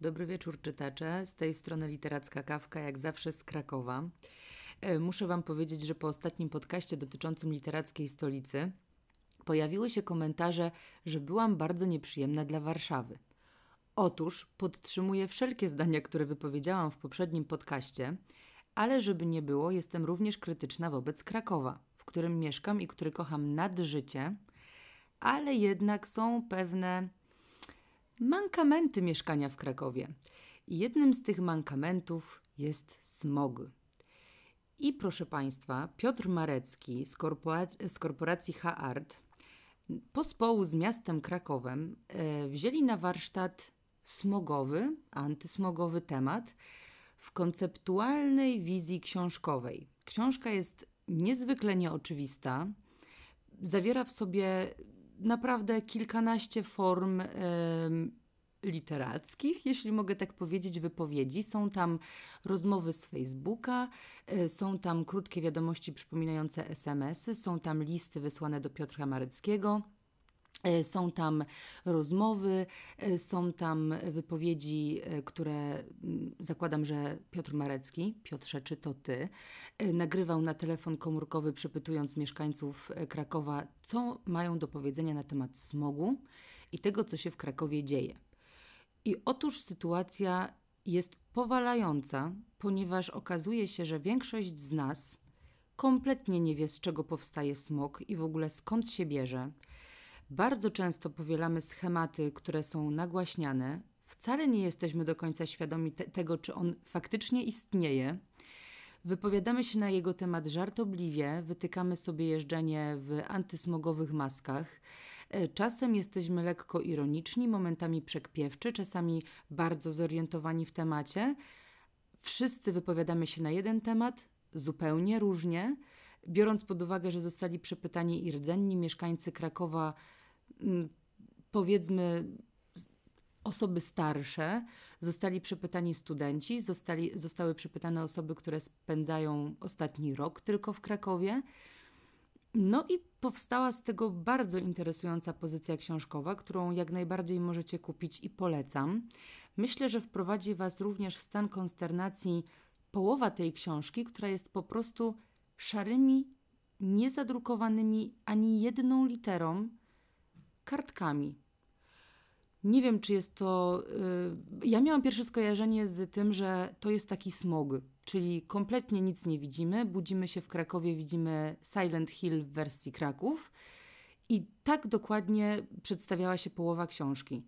Dobry wieczór czytacze, z tej strony Literacka Kawka, jak zawsze z Krakowa. E, muszę Wam powiedzieć, że po ostatnim podcaście dotyczącym literackiej stolicy pojawiły się komentarze, że byłam bardzo nieprzyjemna dla Warszawy. Otóż podtrzymuję wszelkie zdania, które wypowiedziałam w poprzednim podcaście, ale żeby nie było, jestem również krytyczna wobec Krakowa, w którym mieszkam i który kocham nad życie, ale jednak są pewne mankamenty mieszkania w Krakowie. I jednym z tych mankamentów jest smog. I proszę Państwa, Piotr Marecki z, z korporacji H-Art pospołu z miastem Krakowem e, wzięli na warsztat smogowy, antysmogowy temat w konceptualnej wizji książkowej. Książka jest niezwykle nieoczywista, zawiera w sobie naprawdę kilkanaście form literackich, jeśli mogę tak powiedzieć, wypowiedzi. Są tam rozmowy z Facebooka, e, są tam krótkie wiadomości przypominające SMS-y, są tam listy wysłane do Piotra Mareckiego. E, są tam rozmowy, e, są tam wypowiedzi, które mm, zakładam, że Piotr Marecki, Piotrze, czy to ty, nagrywał na telefon komórkowy, przepytując mieszkańców Krakowa, co mają do powiedzenia na temat smogu i tego, co się w Krakowie dzieje. I otóż sytuacja jest powalająca, ponieważ okazuje się, że większość z nas kompletnie nie wie, z czego powstaje smog i w ogóle skąd się bierze. Bardzo często powielamy schematy, które są nagłaśniane. Wcale nie jesteśmy do końca świadomi te tego, czy on faktycznie istnieje. Wypowiadamy się na jego temat żartobliwie, wytykamy sobie jeżdżenie w antysmogowych maskach. E, czasem jesteśmy lekko ironiczni, momentami przekpiewczy, czasami bardzo zorientowani w temacie. Wszyscy wypowiadamy się na jeden temat, zupełnie różnie. Biorąc pod uwagę, że zostali przepytani i rdzenni mieszkańcy Krakowa, powiedzmy osoby starsze, zostali przepytani studenci, zostali, zostały przepytane osoby, które spędzają ostatni rok tylko w Krakowie. No i powstała z tego bardzo interesująca pozycja książkowa, którą jak najbardziej możecie kupić i polecam. Myślę, że wprowadzi Was również w stan konsternacji połowa tej książki, która jest po prostu szarymi, niezadrukowanymi ani jedną literą kartkami. Nie wiem, czy jest to. Yy, ja miałam pierwsze skojarzenie z tym, że to jest taki smog, czyli kompletnie nic nie widzimy. Budzimy się w Krakowie, widzimy Silent Hill w wersji Kraków. I tak dokładnie przedstawiała się połowa książki.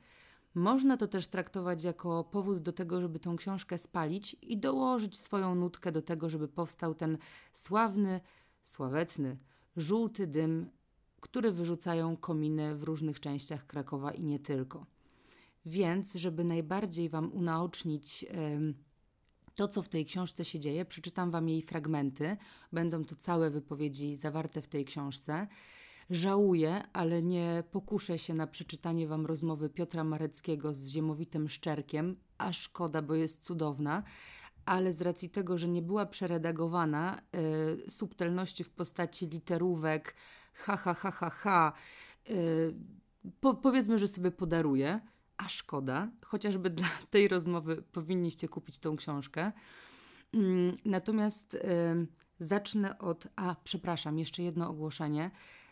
Można to też traktować jako powód do tego, żeby tą książkę spalić i dołożyć swoją nutkę do tego, żeby powstał ten sławny, sławetny, żółty dym, który wyrzucają kominy w różnych częściach Krakowa i nie tylko. Więc, żeby najbardziej Wam unaocznić to, co w tej książce się dzieje, przeczytam Wam jej fragmenty. Będą to całe wypowiedzi zawarte w tej książce. Żałuję, ale nie pokuszę się na przeczytanie Wam rozmowy Piotra Mareckiego z Ziemowitym Szczerkiem, a szkoda, bo jest cudowna, ale z racji tego, że nie była przeredagowana, y, subtelności w postaci literówek, ha, ha, ha, ha, ha, y, po, powiedzmy, że sobie podaruję a szkoda, chociażby dla tej rozmowy powinniście kupić tą książkę. Mm, natomiast y, zacznę od. A, przepraszam, jeszcze jedno ogłoszenie.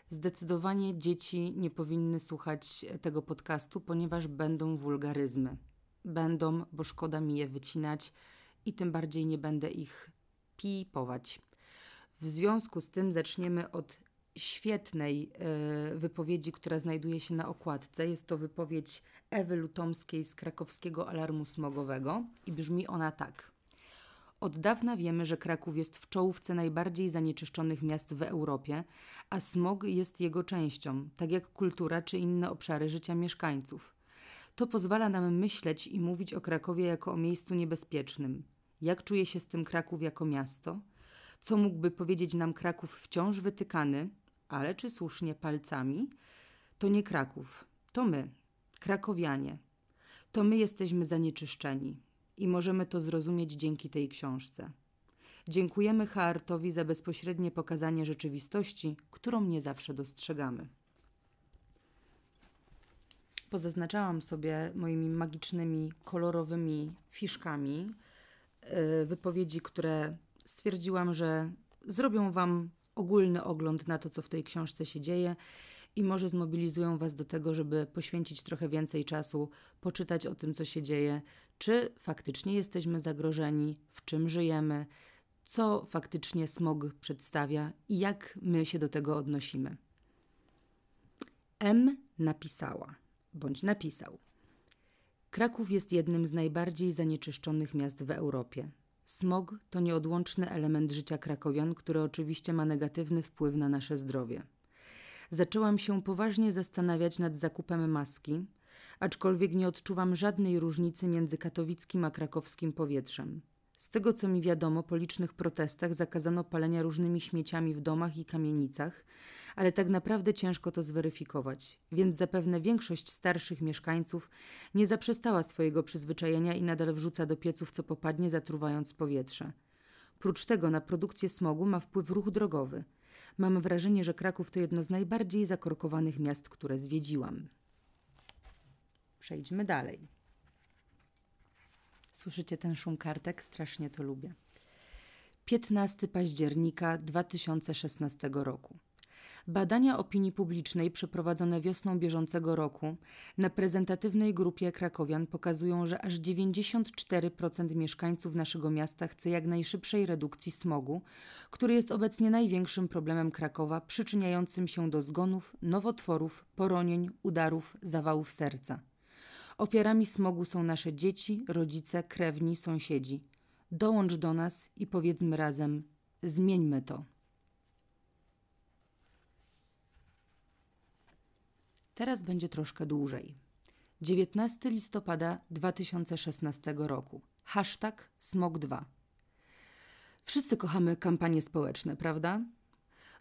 Zdecydowanie dzieci nie powinny słuchać tego podcastu, ponieważ będą wulgaryzmy. Będą, bo szkoda mi je wycinać i tym bardziej nie będę ich pipować. W związku z tym zaczniemy od świetnej y, wypowiedzi, która znajduje się na okładce. Jest to wypowiedź Ewy Lutomskiej z krakowskiego alarmu smogowego i brzmi ona tak. Od dawna wiemy, że Kraków jest w czołówce najbardziej zanieczyszczonych miast w Europie, a smog jest jego częścią, tak jak kultura czy inne obszary życia mieszkańców. To pozwala nam myśleć i mówić o Krakowie jako o miejscu niebezpiecznym. Jak czuje się z tym Kraków jako miasto? Co mógłby powiedzieć nam Kraków wciąż wytykany, ale czy słusznie palcami? To nie Kraków, to my, Krakowianie. To my jesteśmy zanieczyszczeni i możemy to zrozumieć dzięki tej książce. Dziękujemy Haartowi za bezpośrednie pokazanie rzeczywistości, którą nie zawsze dostrzegamy. pozaznaczałam sobie moimi magicznymi, kolorowymi fiszkami y, wypowiedzi, które stwierdziłam, że zrobią Wam ogólny ogląd na to, co w tej książce się dzieje i może zmobilizują Was do tego, żeby poświęcić trochę więcej czasu, poczytać o tym, co się dzieje, czy faktycznie jesteśmy zagrożeni, w czym żyjemy, co faktycznie smog przedstawia i jak my się do tego odnosimy. M napisała, bądź napisał. Kraków jest jednym z najbardziej zanieczyszczonych miast w Europie. Smog to nieodłączny element życia krakowian, który oczywiście ma negatywny wpływ na nasze zdrowie. Zaczęłam się poważnie zastanawiać nad zakupem maski, aczkolwiek nie odczuwam żadnej różnicy między katowickim a krakowskim powietrzem. Z tego co mi wiadomo, po licznych protestach zakazano palenia różnymi śmieciami w domach i kamienicach, ale tak naprawdę ciężko to zweryfikować, więc zapewne większość starszych mieszkańców nie zaprzestała swojego przyzwyczajenia i nadal wrzuca do pieców co popadnie, zatruwając powietrze. Prócz tego na produkcję smogu ma wpływ ruch drogowy. Mam wrażenie, że Kraków to jedno z najbardziej zakorkowanych miast, które zwiedziłam. Przejdźmy dalej. Słyszycie ten szum kartek? Strasznie to lubię. 15 października 2016 roku. Badania opinii publicznej przeprowadzone wiosną bieżącego roku na prezentatywnej grupie krakowian pokazują, że aż 94% mieszkańców naszego miasta chce jak najszybszej redukcji smogu, który jest obecnie największym problemem Krakowa, przyczyniającym się do zgonów, nowotworów, poronień, udarów, zawałów serca. Ofiarami smogu są nasze dzieci, rodzice, krewni, sąsiedzi. Dołącz do nas i powiedzmy razem: zmieńmy to. Teraz będzie troszkę dłużej. 19 listopada 2016 roku. Hashtag Smog2. Wszyscy kochamy kampanie społeczne, prawda?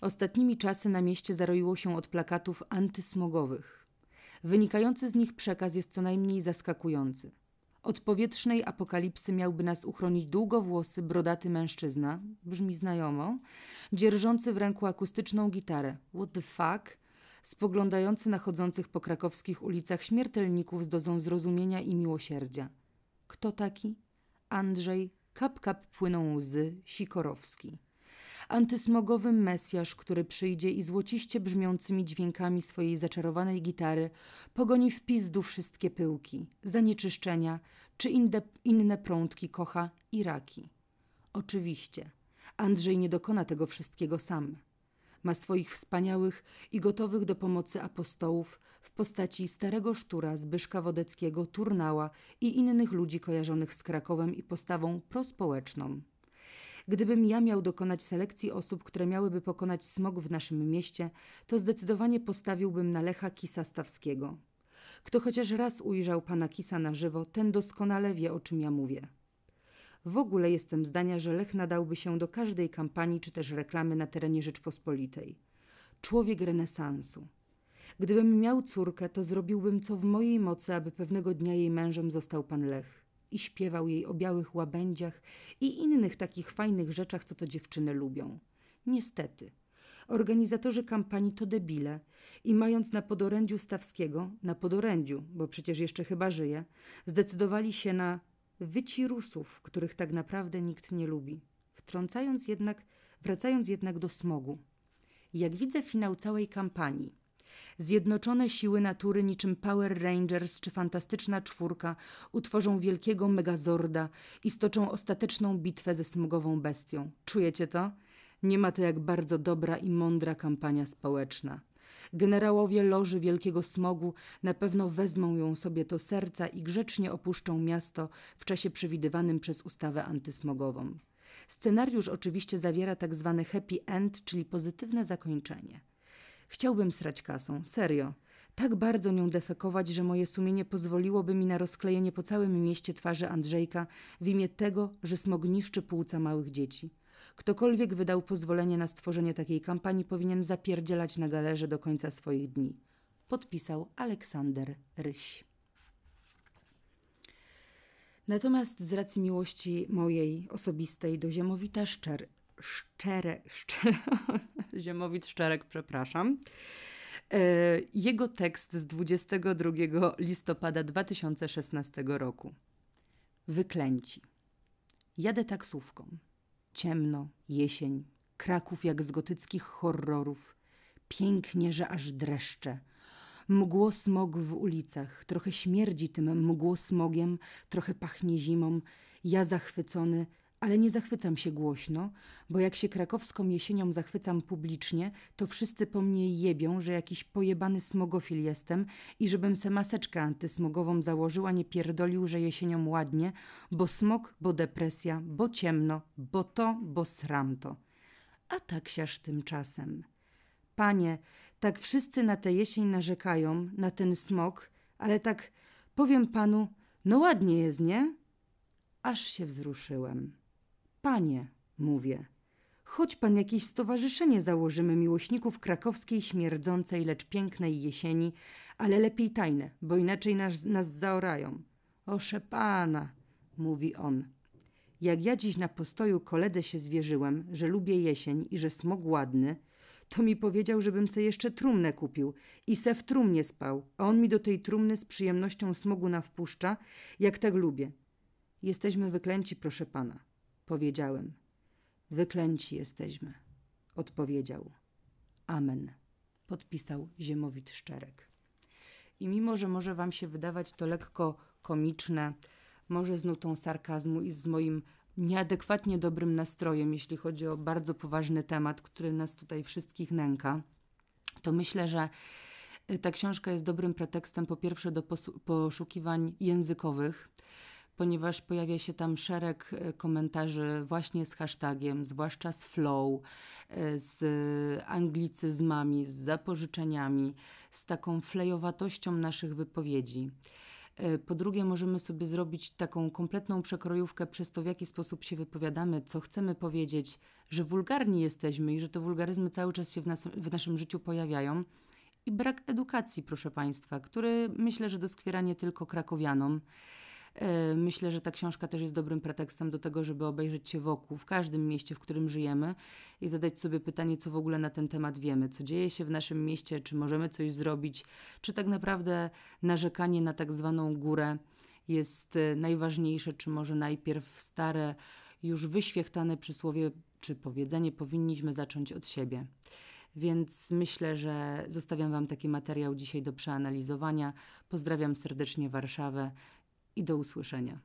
Ostatnimi czasy na mieście zaroiło się od plakatów antysmogowych. Wynikający z nich przekaz jest co najmniej zaskakujący. Od powietrznej apokalipsy miałby nas uchronić długowłosy, brodaty mężczyzna, brzmi znajomo, dzierżący w ręku akustyczną gitarę. What the fuck? spoglądający na chodzących po krakowskich ulicach śmiertelników z dozą zrozumienia i miłosierdzia. Kto taki? Andrzej, kap kap płyną łzy, Sikorowski. Antysmogowy mesjasz, który przyjdzie i złociście brzmiącymi dźwiękami swojej zaczarowanej gitary pogoni w pizdu wszystkie pyłki, zanieczyszczenia czy inde, inne prądki kocha i raki. Oczywiście, Andrzej nie dokona tego wszystkiego sam – ma swoich wspaniałych i gotowych do pomocy apostołów w postaci starego sztura Zbyszka Wodeckiego, Turnała i innych ludzi kojarzonych z Krakowem i postawą prospołeczną. Gdybym ja miał dokonać selekcji osób, które miałyby pokonać smog w naszym mieście, to zdecydowanie postawiłbym na Lecha Kisa Stawskiego. Kto chociaż raz ujrzał pana Kisa na żywo, ten doskonale wie, o czym ja mówię. W ogóle jestem zdania, że Lech nadałby się do każdej kampanii czy też reklamy na terenie Rzeczpospolitej. Człowiek renesansu. Gdybym miał córkę, to zrobiłbym co w mojej mocy, aby pewnego dnia jej mężem został pan Lech i śpiewał jej o białych łabędziach i innych takich fajnych rzeczach, co to dziewczyny lubią. Niestety, organizatorzy kampanii to debile i mając na podorędziu Stawskiego, na podorędziu, bo przecież jeszcze chyba żyje, zdecydowali się na wyci Rusów, których tak naprawdę nikt nie lubi. Wtrącając jednak, wracając jednak do smogu. Jak widzę finał całej kampanii, Zjednoczone siły natury niczym Power Rangers czy Fantastyczna Czwórka utworzą wielkiego megazorda i stoczą ostateczną bitwę ze smogową bestią. Czujecie to? Nie ma to jak bardzo dobra i mądra kampania społeczna. Generałowie loży Wielkiego Smogu na pewno wezmą ją sobie do serca i grzecznie opuszczą miasto w czasie przewidywanym przez ustawę antysmogową. Scenariusz oczywiście zawiera tak zwany happy end, czyli pozytywne zakończenie. Chciałbym srać kasą, serio. Tak bardzo nią defekować, że moje sumienie pozwoliłoby mi na rozklejenie po całym mieście twarzy Andrzejka w imię tego, że smog niszczy płuca małych dzieci. Ktokolwiek wydał pozwolenie na stworzenie takiej kampanii, powinien zapierdzielać na galerze do końca swoich dni. Podpisał Aleksander Ryś. Natomiast z racji miłości mojej osobistej do Ziemowita Szczer, Szczere, Szczere, Ziemowit Szczerek, przepraszam, Jego tekst z 22 listopada 2016 roku. Wyklęci. Jadę taksówką. Ciemno, jesień, Kraków jak z gotyckich horrorów. Pięknie, że aż dreszcze. Mgło smog w ulicach, trochę śmierdzi tym mgło smogiem, trochę pachnie zimą. Ja zachwycony, ale nie zachwycam się głośno, bo jak się krakowską jesienią zachwycam publicznie, to wszyscy po mnie jebią, że jakiś pojebany smogofil jestem i żebym se maseczkę antysmogową założyła, nie pierdolił, że jesienią ładnie, bo smog, bo depresja, bo ciemno, bo to, bo sram to. A tak siaż tymczasem. Panie, tak wszyscy na tę jesień narzekają, na ten smog, ale tak powiem panu, no ładnie jest, nie? Aż się wzruszyłem. Panie, mówię, choć pan jakieś stowarzyszenie założymy miłośników krakowskiej śmierdzącej, lecz pięknej jesieni, ale lepiej tajne, bo inaczej nas, nas zaorają. Osze pana, mówi on. Jak ja dziś na postoju koledze się zwierzyłem, że lubię jesień i że smog ładny, to mi powiedział, żebym se jeszcze trumnę kupił i se w trumnie spał, a on mi do tej trumny z przyjemnością smogu nawpuszcza, jak tak lubię. Jesteśmy wyklęci, proszę pana, powiedziałem. Wyklęci jesteśmy, odpowiedział. Amen, podpisał Ziemowit Szczerek. I mimo, że może wam się wydawać to lekko komiczne, może z nutą sarkazmu i z moim nieadekwatnie dobrym nastrojem, jeśli chodzi o bardzo poważny temat, który nas tutaj wszystkich nęka, to myślę, że y, ta książka jest dobrym pretekstem po pierwsze do poszukiwań językowych, ponieważ pojawia się tam szereg y, komentarzy właśnie z hashtagiem, zwłaszcza z flow, y, z anglicyzmami, z zapożyczeniami, z taką flejowatością naszych wypowiedzi. E, po drugie, możemy sobie zrobić taką kompletną przekrojówkę przez to, w jaki sposób się wypowiadamy, co chcemy powiedzieć, że wulgarni jesteśmy i że te wulgaryzmy cały czas się w, nas, w naszym życiu pojawiają. I brak edukacji, proszę Państwa, który myślę, że doskwiera nie tylko krakowianom. E, myślę, że ta książka też jest dobrym pretekstem do tego, żeby obejrzeć się wokół, w każdym mieście, w którym żyjemy i zadać sobie pytanie, co w ogóle na ten temat wiemy, co dzieje się w naszym mieście, czy możemy coś zrobić, czy tak naprawdę narzekanie na tak zwaną górę jest e, najważniejsze, czy może najpierw stare, już wyświechtane przysłowie czy powiedzenie powinniśmy zacząć od siebie. Więc myślę, że zostawiam Wam taki materiał dzisiaj do przeanalizowania. Pozdrawiam serdecznie Warszawę i do usłyszenia.